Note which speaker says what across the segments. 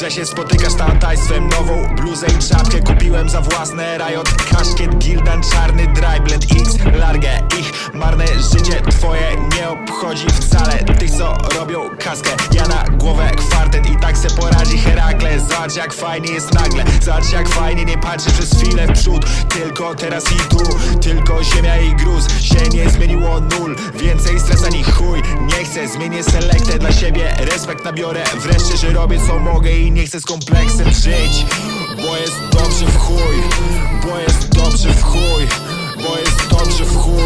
Speaker 1: że się spotykasz tatajstwem Nową bluzę i czapkę. Kupiłem za własne Riot, kaszkiet, gildan, czarny Dryblend X, largę Ich marne życie twoje nie obchodzi wcale. Tych co robią kaskę, ja na głowę kwartet I tak Zobacz jak fajnie jest nagle. Zobacz jak fajnie nie patrzy przez chwilę w przód. Tylko teraz i tu, tylko ziemia i gruz. Się nie zmieniło nul, więcej stresa ni chuj. Nie chcę, zmienię selektę dla siebie. Respekt nabiorę. Wreszcie, że robię co mogę I nie chcę z kompleksem żyć. Bo jest dobrze w chuj. Bo jest dobrze w chuj. Bo jest dobrze w chuj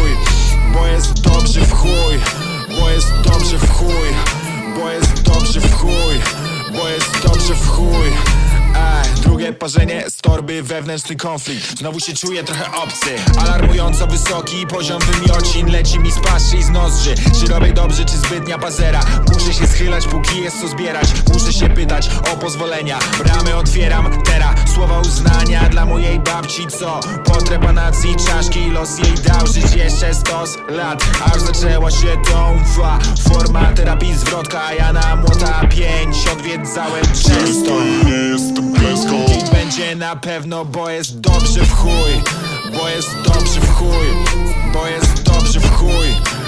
Speaker 1: Parzenie z torby, wewnętrzny konflikt. Znowu się czuję trochę obcy. Alarmująco wysoki poziom wymiocin. Leci mi z paszy i z nozdrzy. Czy robię dobrze, czy zbytnia pazera? Muszę się schylać, póki jest co zbierać. Muszę się pytać o pozwolenia. Bramy otwieram, teraz. Słowa uznania dla mojej babci Co po trepanacji czaszki Los jej dał żyć jeszcze stos lat. Aż zaczęła się dąfa Forma terapii zwrotka. Ja na młota pięć Odwiedzałem często.
Speaker 2: Nie jestem klęską
Speaker 1: będzie na pewno, bo jest dobrze w chuj. Bo jest dobrze w chuj. Bo jest dobrze w chuj